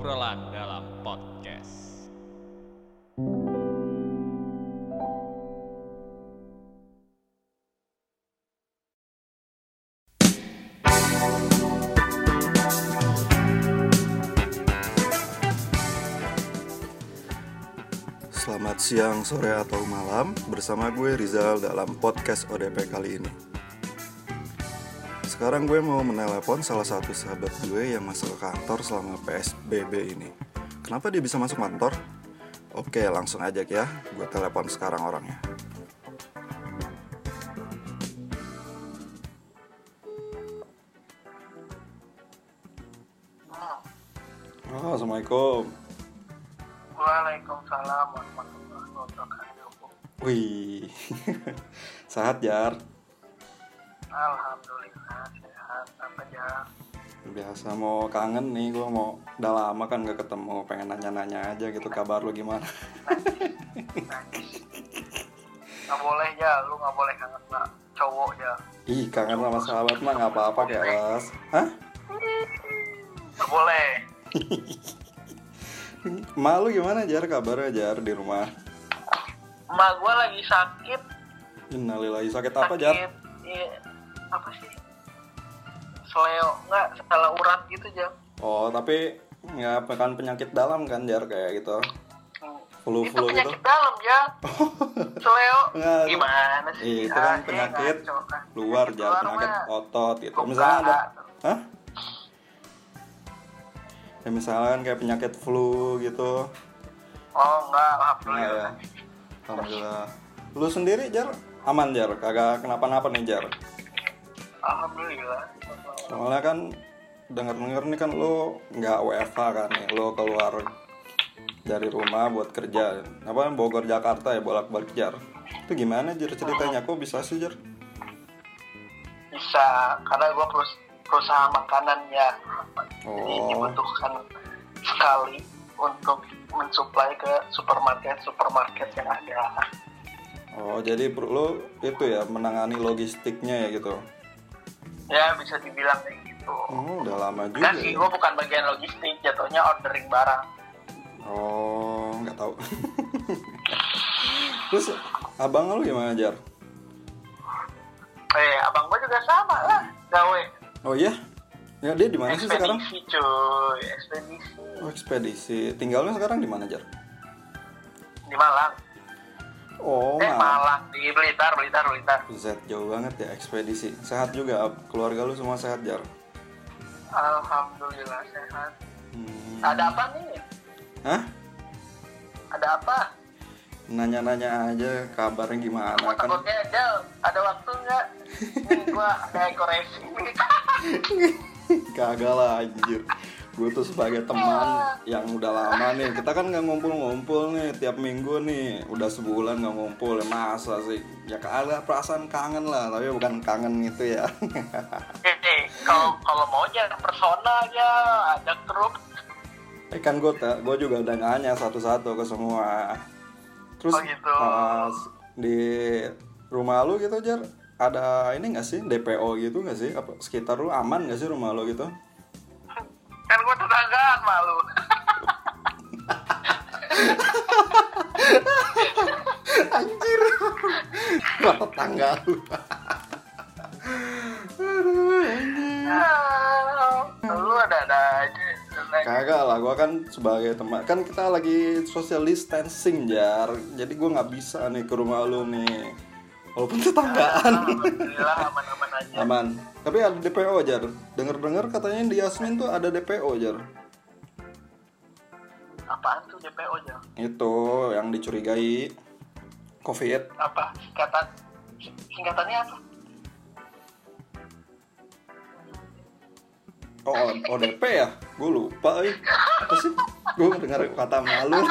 Obrolan dalam podcast. Selamat siang, sore, atau malam Bersama gue Rizal dalam podcast ODP kali ini Sekarang gue mau menelepon salah satu sahabat gue yang masuk ke kantor selama PSBB ini. Kenapa dia bisa masuk kantor? Oke, langsung aja ya. Gue telepon sekarang orangnya. Oh, Assalamualaikum. Waalaikumsalam warahmatullahi wabarakatuh. Wih, sehat Jar? Alhamdulillah apa? Biasa mau kangen nih, gue mau udah lama kan gak ketemu Pengen nanya-nanya aja gitu kabar lu gimana Nggak boleh ya, lu nggak boleh kangen sama cowok ya. Ih, kangen sama sahabat mah gak apa-apa kayak las Hah? Nggak boleh. Malu gimana Jar kabarnya Jar di rumah? Emak gua lagi sakit. Innalillahi sakit apa Jar? Sakit, iya, apa sih? Seleo, nggak salah urat gitu jam. Oh, tapi nggak bukan penyakit dalam kan Jar kayak gitu Flu-flu itu gitu? penyakit dalam ya. Seleo, Nggak, gimana sih? Iya, itu kan Ah, penyakit ngaco kan. luar Penyakit Jar, penyakit mah otot gitu. Misalnya ada Hah? Ya misalkan kayak penyakit flu gitu Oh enggak, Nah, alhamdulillah. ya. Alhamdulillah. Lu sendiri Jar aman Jar, kagak kenapa-napa nih Jar. Alhamdulillah. Soalnya kan denger-denger nih kan lu nggak WFH kan nih, lu keluar dari rumah buat kerja. Apa Bogor Jakarta ya bolak-balik Jar. Itu gimana Jar ceritanya? Kok bisa sih Jar? Bisa, karena gue perus perusahaan makanan ya. Jadi Oh. dibutuhkan sekali untuk mensuplai ke supermarket supermarket yang ada. Oh, jadi lu itu ya menangani logistiknya ya gitu. Ya bisa dibilang kayak gitu. Oh, udah lama juga. Enggak sih, ya. gue bukan bagian logistik, jatuhnya ordering barang. Oh, nggak tahu. Terus abang lu gimana Jar? Eh, abang gue juga sama lah, gawe. Oh iya? Ya dia di mana sih sekarang? Ekspedisi cuy, ekspedisi Oh ekspedisi. Tinggalnya sekarang di mana Jar? di Malang. Oh eh. Malang di Blitar, Blitar, Blitar. Z jauh banget ya ekspedisi. Sehat juga keluarga lu semua sehat Jar. Alhamdulillah sehat. Hmm. Ada apa nih? Hah? Ada apa? Nanya-nanya aja kabarnya gimana Gua kan? takutnya aja ada waktu nggak? Nih gua kayak koreksi nih. Kagak lah anjir. Gue tuh sebagai teman yang udah lama nih. Kita kan nggak ngumpul-ngumpul nih tiap minggu nih. Udah sebulan nggak ngumpul. Ya masa sih? Ya ada perasaan kangen lah. Tapi bukan kangen gitu ya. Kalau kalau mau aja personal ya, ada grup. Eh kan gue gue juga udah nanya satu-satu ke semua. Terus Oh, gitu. uh, di rumah lu gitu Jar ada ini gak sih DPO gitu gak sih? Apa sekitar lu aman gak sih rumah lu gitu? Kan gua tetanggaan malu. Anjir. Rata tangga lu. Aduh, anjir. Lu ada-ada aja. Kagak lah, gua kan sebagai teman kan kita lagi social distancing jar, jadi gua nggak bisa nih ke rumah lu nih, walaupun tetanggaan. Alhamdulillah aman-aman aja. Aman. Tapi ada DPO jar. Dengar-dengar katanya di Yasmin tuh ada DPO jar. Apaan tuh DPO aja? Itu yang dicurigai COVID. Apa? Singkatan singkatannya apa? Oh, ODP ya? Gue lupa. Eh. Apa sih? Gue dengar kata malu.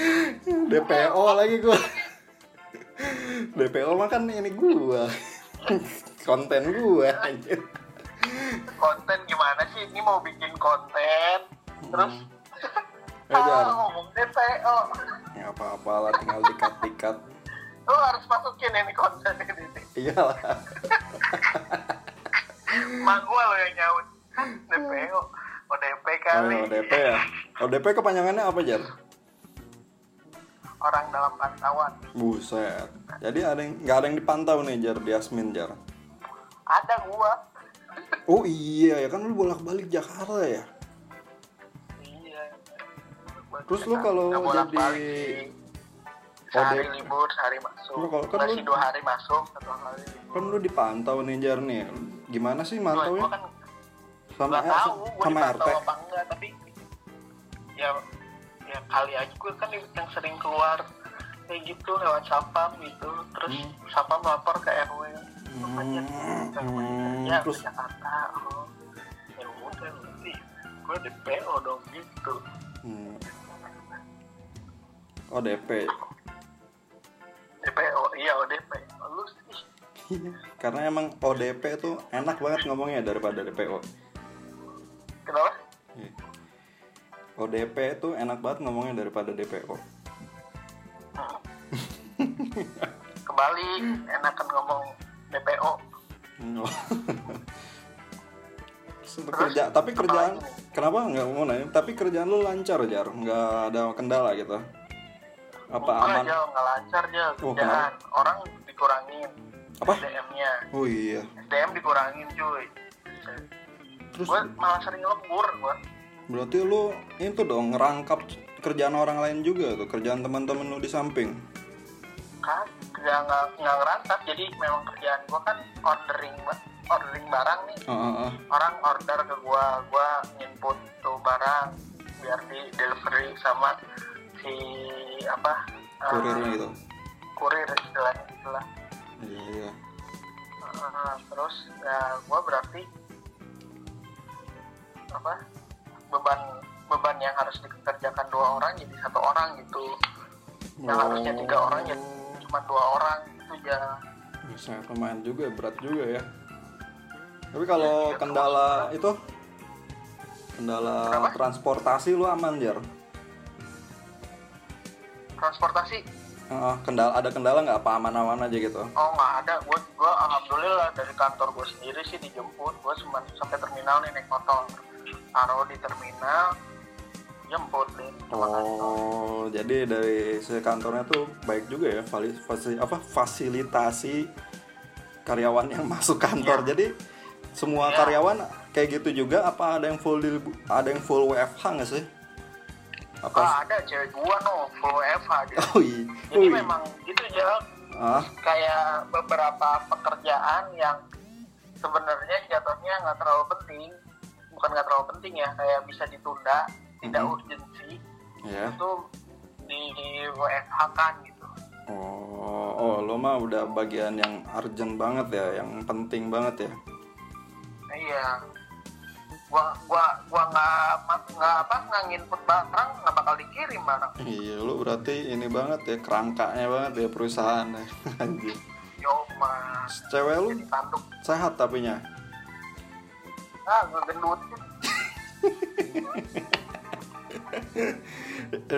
DPO lagi gue. DPO mah kan ini gue. Konten anjir. Konten gimana sih? Ini mau bikin konten. Terus Jar. ah, ngomong DPO. Ya apa-apa lah tinggal dikat-dikat. Lu harus masukin ini konten ini. Iyalah. Mak gua lo yang nyaut. DPO. ODP Oh, kali ODP ya. ODP kepanjangannya apa jar? Orang dalam pantauan Buset. Jadi ada yang nggak ada yang dipantau nih jar di Asmin jar. ada gua Oh iya ya kan lu bolak-balik Jakarta ya. iya Terus lu kalau jadi sih. sehari libur sehari masuk Lu kalau- kan Nggak lu- dua hari masuk satu hari libur Kan lu dipantau nih jar nih. Gimana sih mantaunya? kan Sama tahu gue sama RT. apa enggak tapi ya ya kali aja gue kan yang sering keluar kayak gitu lewat sapam gitu terus Hmm. sapam lapor ke rw Hmm, rumahnya hmm, ya terus- Jakarta oh ya udah berarti gue DPO dong gitu Hmm. ODP. DPO iya ODP lu sih Karena emang ODP tuh enak banget ngomongnya daripada DPO. kenapa. ODP tuh enak banget ngomongnya daripada DPO. kembali enakan ngomong DPO Oh. Terus kerja, tapi kerjaan kenapa nggak mau nanya? Tapi kerjaan lu lancar jar, nggak ada kendala gitu. Apa Enggak, aman? Nggak lancar aja Oh, kerjaan orang dikurangin Apa? SDM-nya Oh iya. SDM dikurangin cuy Terus gue malah sering lembur gue berarti lu itu dong ngerangkap kerjaan orang lain juga tuh, kerjaan teman-teman lu di samping. kan nggak nggak ngerantap jadi memang kerjaan gue kan ordering ordering barang nih Ah, ah, ah. orang order ke gue gue input tuh barang biar di delivery sama si apa Kurirnya gitu. kurir istilahnya istilah Iya, iya. Eh, terus ya gue berarti apa beban beban yang harus dikerjakan dua orang jadi satu orang gitu. Yang harusnya tiga orang jadi cuma dua orang itu ya Bisa lumayan juga, berat juga ya. Tapi kalau kendala itu? Kendala Kenapa? transportasi lu aman jar. transportasi? Ah, kendala ada kendala nggak? Apa aman-aman aja gitu. oh nggak ada. Gue gue alhamdulillah dari kantor gue sendiri sih dijemput. Gue cuma sampai terminal nih naik motor taruh di terminal jemput deh kantor Oh, jadi dari kantornya tuh baik juga ya, fali- fasi- apa fasilitasi karyawan yang masuk kantor. Iya. Jadi semua Iya. karyawan kayak gitu juga apa ada yang full di, ada yang full WFH nggak sih? Apa? ah ada cewek gua no full WFH dia. Oh iya. jadi Oh, iya. memang gitu aja Ah, kayak beberapa pekerjaan yang sebenarnya jatuhnya nggak terlalu penting bukan nggak terlalu penting ya kayak bisa ditunda tidak Mhm. urgensi ya. itu di WFH kan gitu Oh, oh lo mah udah bagian yang urgent banget ya, yang penting banget ya. Iya gua gua gua nggak nggak apa nggak nginput barang nggak bakal dikirim barang Iya, lo berarti ini banget ya, kerangkanya banget ya perusahaan ya. Anjir. yo mas Cewek lu sehat tapinya. Ah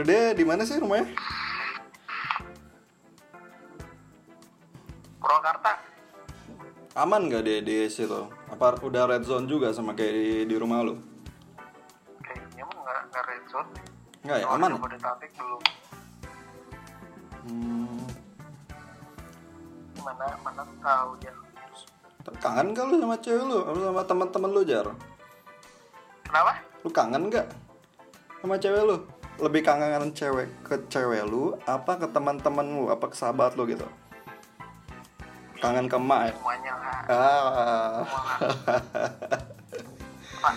Dia di mana sih rumahnya? Purwakarta Aman gak dia di situ? Apa udah red zone juga sama kayak di, di rumah lu? kayaknya mah nggak nggak red zone Enggak ya, aman. di Jabodetabek belum Hmm, mana mana tahu ya kangen gak lu sama cewek lu? Sama teman-teman lu, Jar? kenapa Lu kangen gak sama cewek lu? Lebih kangen cewek ke cewek lu apa ke teman-teman lu, apa ke sahabat lu gitu? Kangen ke emak ya? semuanya lah Ah.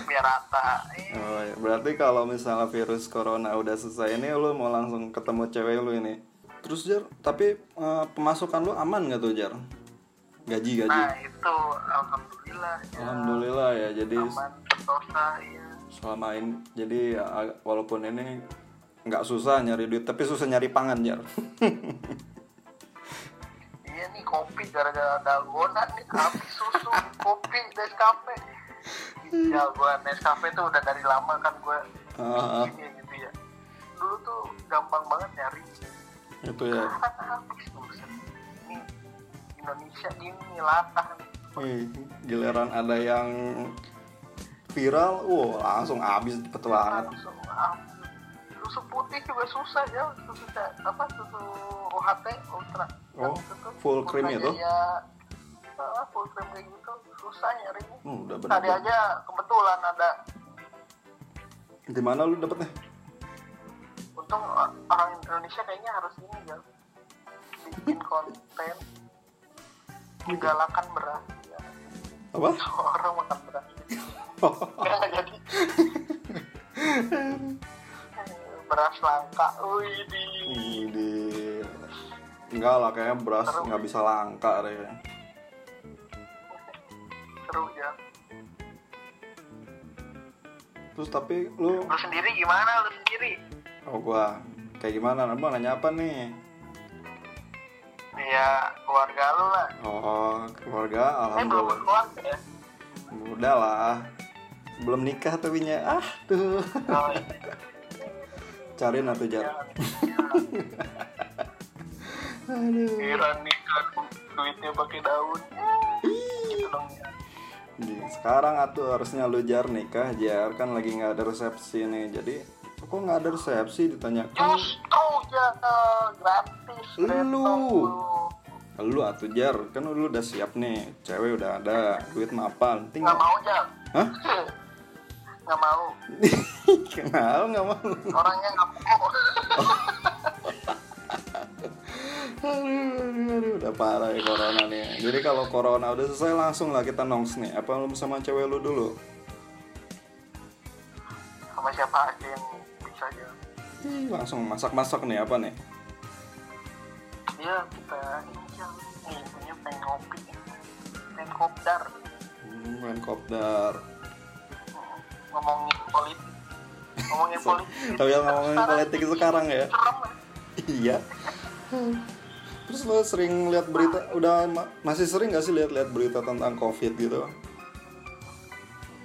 Biar rata Oh, iya. Berarti kalau misalnya virus corona udah selesai ini lu mau langsung ketemu cewek lu ini. Terus Jar, tapi eh, pemasukan lu aman gak tuh Jar? Gaji gaji. nah itu alhamdulillah ya. Alhamdulillah ya. Jadi aman sentosa ya selama ini jadi ya, walaupun ini nggak susah nyari duit, tapi susah nyari pangan Jar. iya nih kopi gara-gara dalgona nih habis susu kopi Nescafe ya gua Nescafe tuh udah dari lama kan Ah, ah. ini gitu ya dulu tuh gampang banget nyari itu ya. habis buset ini Indonesia ini latah nih Ih, giliran ada yang viral, wow langsung habis cepet banget. langsung ah, susu putih juga susah ya susu apa susu UHT ultra Oh, itu tuh, full cream itu? Ah, full cream kayak gitu susah nyarinya Hmm, udah tadi bener. aja kebetulan ada Di mana lu dapetnya? untung orang Indonesia kayaknya harus ini ya bikin konten menggalakkan beras ya. Apa? orang makan beras nggak jadi beras langka wih di Ini enggak lah kayaknya beras nggak bisa langka deh. seru ya Terus tapi lu lu sendiri gimana lu sendiri oh gua kayak gimana? Abang nanya apa nih? Ya keluarga lu lah Oh, keluarga eh belum alhamdulillah. berkeluarga ya Udah lah. Belum nikah tapi nya ah tuh. oh, iya. Cariin atuh jar. Aduh. kira nikah duitnya pakai daun gitu dong sekarang atuh harusnya lu jar nikah jar kan lagi nggak ada resepsi nih jadi kok nggak ada resepsi ditanyakan justru ya gratis Lu. Lu atuh jar. Kan lu udah siap nih. Cewek udah ada. Duit mapan nggak tinggal mau aja Hah? nggak mau. Kenal nggak mau? Orangnya nggak mau. Aduh, aduh, aduh, udah parah ya corona nih. Jadi kalau corona udah selesai langsung lah kita nongs nih. Apa lu sama cewek lu dulu? Sama siapa aja yang bisa aja Ih, langsung masak-masak nih apa nih dia kita ini nih punya pengen ngopi pengen kopdar. Hmm, main kopdar. Ngomongin politik. Ngomongin politik. tapi yang ngomongin Sekarang politik sekarang ya? ya. iya. Terus lo sering lihat berita udah ma- masih sering gak sih lihat-lihat berita tentang covid gitu?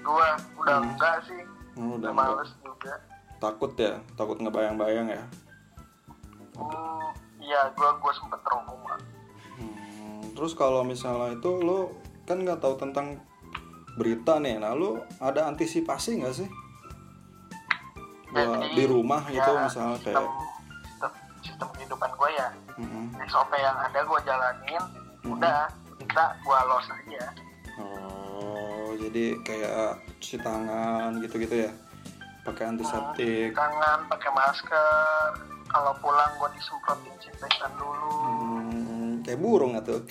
Gua udah Hmm. enggak sih. Hmm, udah udah enggak. males juga. Takut ya? Takut ngebayang-bayang ya? Hmm, iya gua gua sempet trauma. Hmm, terus kalau misalnya itu lo kan nggak tahu tentang berita nih. Nah lo ada antisipasi nggak sih? Buat Jadi, di rumah ya, gitu misalnya sistem, kayak sistem, sistem kehidupan gua ya. Mm-mm. SOP yang ada gua jalanin udah kita gua los aja. Oh jadi kayak cuci tangan gitu-gitu ya? Pakai antiseptik. tangan pakai masker kalau pulang gua disemprot disinfektan dulu Hmm, kayak burung atau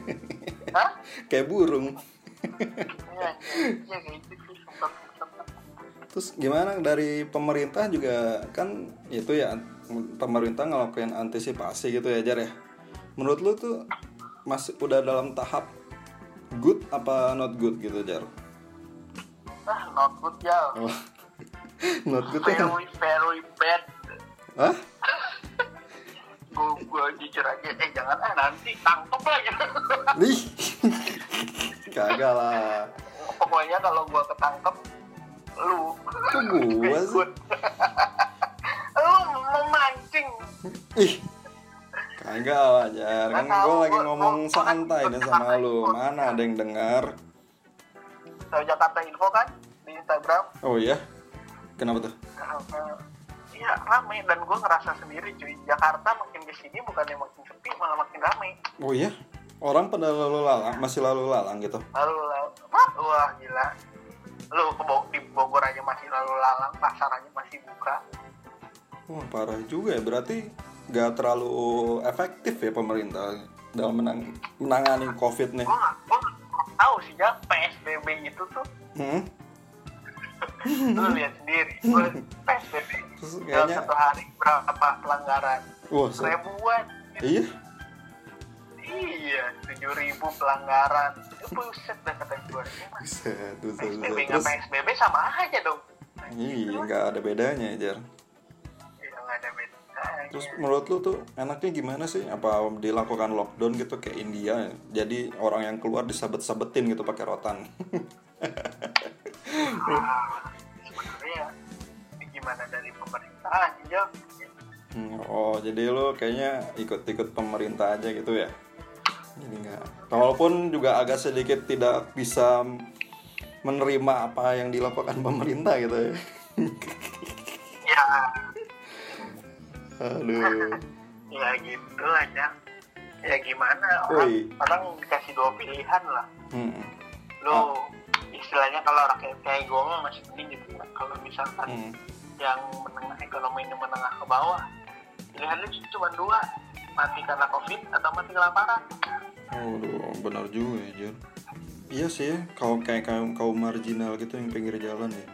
Hah? kayak burung Iya, iya kayak gitu sih semprot semprot. terus gimana dari pemerintah juga kan itu ya pemerintah ngelakuin antisipasi gitu ya Jar ya menurut lu tuh masih udah dalam tahap good apa not good gitu Jar Ah, not good ya. oh. not good ya Very very bad. Hah? Gue gue jujur aja, eh jangan ah nanti tangkep lagi. Ih, kagak lah Pokoknya kalau gua ketangkep, lu. Sih? Good. lu memancing. Ih, kagak lah Jar kan gue lagi ngomong gua- kan santai nih ikut sama lu mana ada yang dengar Tahu Jakarta Info kan di Instagram. oh iya kenapa tuh Iya rame. Dan gue ngerasa sendiri cuy. Jakarta makin ke sini bukannya makin sepi malah makin rame. Oh iya? Orang pada lalu lalang masih lalu lalang gitu? Lalu lalu wah, wah gila. Lu ke Bo- di Bogor aja masih lalu lalang pasar aja masih buka. Wah parah juga ya. Berarti gak terlalu efektif ya pemerintah dalam menang menangani covid nih. gue nggak tahu sih ya PSBB itu tuh. Hmm? Lu lihat sendiri gue PSBB dalam satu hari berapa pelanggaran? Wah ribuan. Iya? Iya tujuh ribu pelanggaran. Buset dah kata gue buset, buset, PSBB nggak terus? PSBB sama aja dong. Iya nggak ada bedanya Jar. ya nggak ada beda Terus menurut lu tuh enaknya gimana sih? Apa dilakukan lockdown gitu kayak India? Jadi orang yang keluar disabet-sabetin gitu pakai rotan. Ah, gimana dari pemerintah aja Hmm, oh jadi lu kayaknya ikut-ikut pemerintah aja gitu ya? Jadi nggak. Walaupun juga agak sedikit tidak bisa menerima apa yang dilakukan pemerintah gitu ya ya aduh ya gitu aja ya gimana orang orang dikasih dua pilihan lah hmm. lu istilahnya kalau rakyat kayak gue masih mending gitu ya kalau misalkan Hmm. Yang menengah ekonomi ini menengah ke bawah pilihannya cuma dua mati karena covid atau mati kelaparan Waduh, benar juga ya, Jar. Iya sih, ya, kaum kayak kaum kaum marginal gitu yang pinggir jalan ya.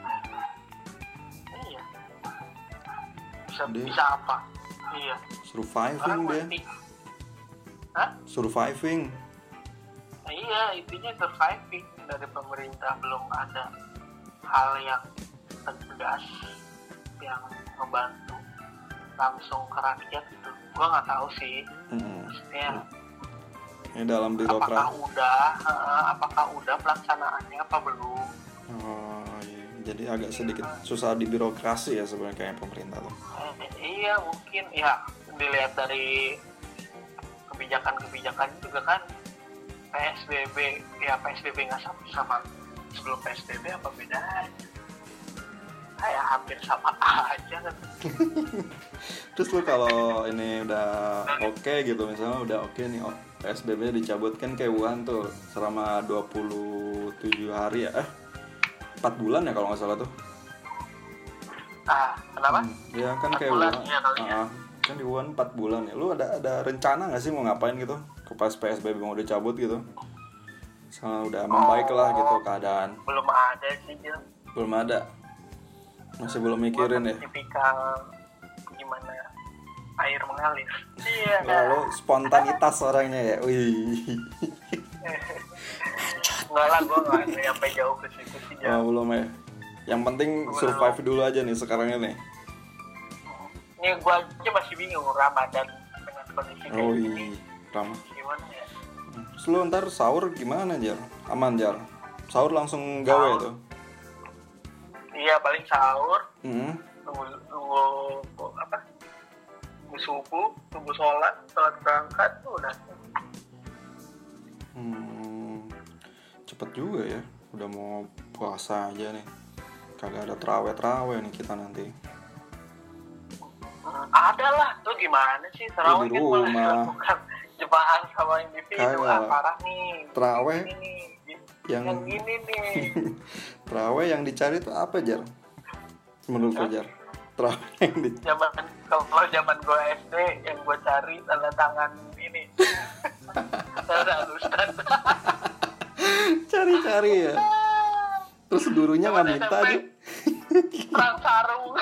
iya bisa Dia- bisa apa iya Surviving orang dia, mati Hah? surviving. Nah, iya intinya surviving dari pemerintah belum ada hal yang tegas yang membantu langsung ke rakyat gitu gua nggak tahu sih Hmm. maksudnya Ini dalam apakah birokrat. udah apakah udah pelaksanaannya apa belum Oh, iya. Jadi agak sedikit susah di birokrasi ya sebenarnya kayak pemerintah tuh. Eh, iya mungkin ya dilihat dari kebijakan-kebijakan juga kan PSBB ya PSBB nggak sama sama sebelum PSBB apa bedanya kayak hampir sama aja kan Terus lu kalau ini udah oke gitu misalnya udah oke nih oh, PSBB dicabut kan kayak Wuhan tuh selama 27 hari ya eh 4 bulan ya kalau nggak salah tuh. ah kenapa Hmm, ya kan kayak bulan, Wuhan. iya ya. Ah, kan di Wuhan 4 bulan ya. Lu ada ada rencana nggak sih mau ngapain gitu? Ke pas PSBB mau dicabut gitu? Misalnya udah membaik lah gitu keadaan. belum ada sih Jil. Belum ada. Masih belum mikirin ya. tipikal gimana air mengalir iya Lalu spontanitas orangnya ya. Wih. nggak lah gue nggak nyampe jauh ke situ sih Jil. Oh, belum ya. Yang penting survive dulu aja nih sekarang ini. ini gue aja masih bingung Ramadan dengan kondisi kayak Oh gini iya, gimana ya Terus lu ntar sahur gimana Jar? Aman Jar? Sahur langsung gawe tuh? Iya paling sahur Hmm. tunggu tunggu apa tunggu subuh tunggu sholat sholat berangkat tuh udah Hmm, cepet juga ya. Udah mau puasa aja nih. Kagak ada terawih-terawih nih kita nanti. Hmm, ada lah tuh gimana sih terawih di kan malah dilakukan jemaah sama individu ah, parah nih Terawih yang yang ini nih terawih yang dicari tuh apa Jar? Menurut lu Jar? Terawih yang di zaman kalau zaman gue SD yang gue cari tanda tangan ini tanda ustad cari-cari ya. Terus gurunya nggak minta aja. perang sarung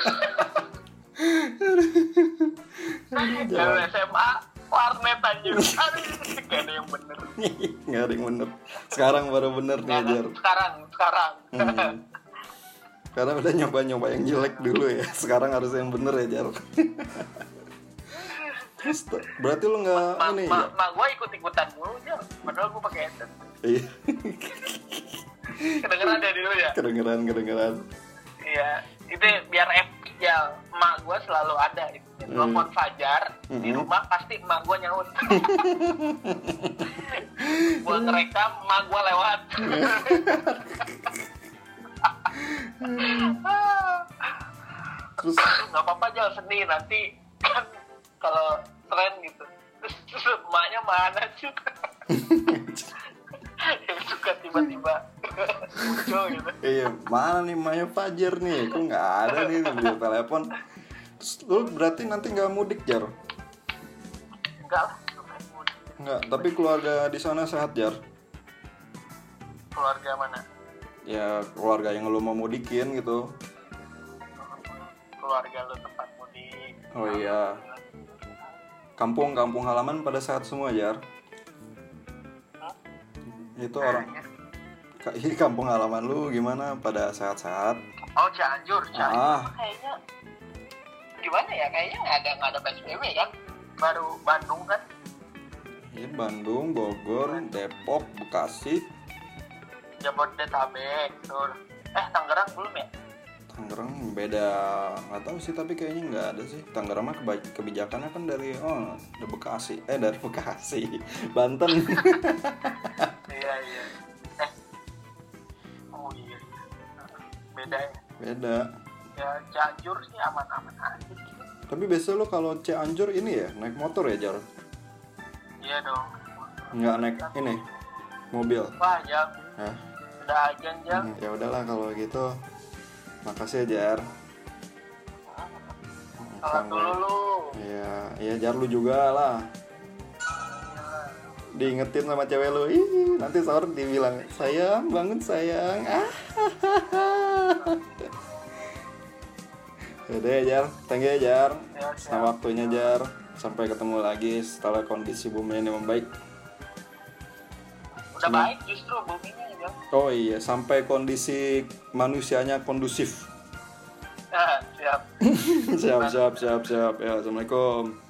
yang SMA warnet aja gak ada yang bener nggak ada yang bener. Sekarang baru bener nih Gak ada. Jar. sekarang sekarang Hmm. Karena udah nyoba-nyoba yang jelek dulu ya. Sekarang harus yang bener ya Jar. Terus berarti lu nggak ma, ini ma, ya? ma gue ikut ikutan dulu aja padahal gue pakai headset Iya. kedengeran ya dulu ya kedengeran kedengeran. iya itu biar epic ya emak gue selalu ada itu telepon fajar di Hmm. rumah pasti emak gue nyaut. Gue ngerekam emak gue lewat. Terus? Nggak apa-apa aja seni nanti kan kalau tren gitu. Terus, emaknya mana sih yang suka tiba-tiba muncul gitu iya mana nih Maya Fajar nih? Kok nggak ada nih di telepon? Terus lu berarti nanti nggak mudik Jar? enggak lah ngapain mudik? Nggak. Tapi keluarga di sana sehat Jar? keluarga mana Ya keluarga yang lu mau mudikin gitu. keluarga lu tempat mudik Oh iya. Kampung kampung halaman pada sehat semua Jar? Itu orang Ini kampung halaman lu gimana? Pada sehat-sehat? oh Cianjur Cianjur. Ah. kayaknya gimana ya? Kayaknya nggak ada nggak ada PSBB kan? Baru Bandung kan? Ini Bandung, Bogor, Depok, Bekasi, Jabodetabek tuh eh Tangerang belum ya? Tangerang beda. Nggak tahu sih tapi kayaknya nggak ada sih. Tangerang mah keba- kebijakannya kan dari oh dari Bekasi. Eh dari Bekasi. Banten. Iya iya iya beda ya? Beda. Ya Cianjur sih aman-aman aja tapi biasa lo kalau Cianjur ini ya naik motor ya Jar? Iya dong. Nggak naik ini mobil. Wah ya. Hah? udah aja jam Hmm, ya udahlah kalau gitu. Makasih ya Jar. Salat dulu lu. Ya ya Jar lu juga lah diingetin sama cewek lu ih nanti sahur dibilang sayang bangun sayang. Ah Yaudah ya Jar, thank you ya Jar. Ya. Sama waktunya Jar. Sampai ketemu lagi setelah kondisi bumi ini membaik. Udah baik justru buminya ya Oh iya, sampai kondisi manusianya kondusif. Nah, siap. Siap, siap, siap, siap. Ya, Assalamualaikum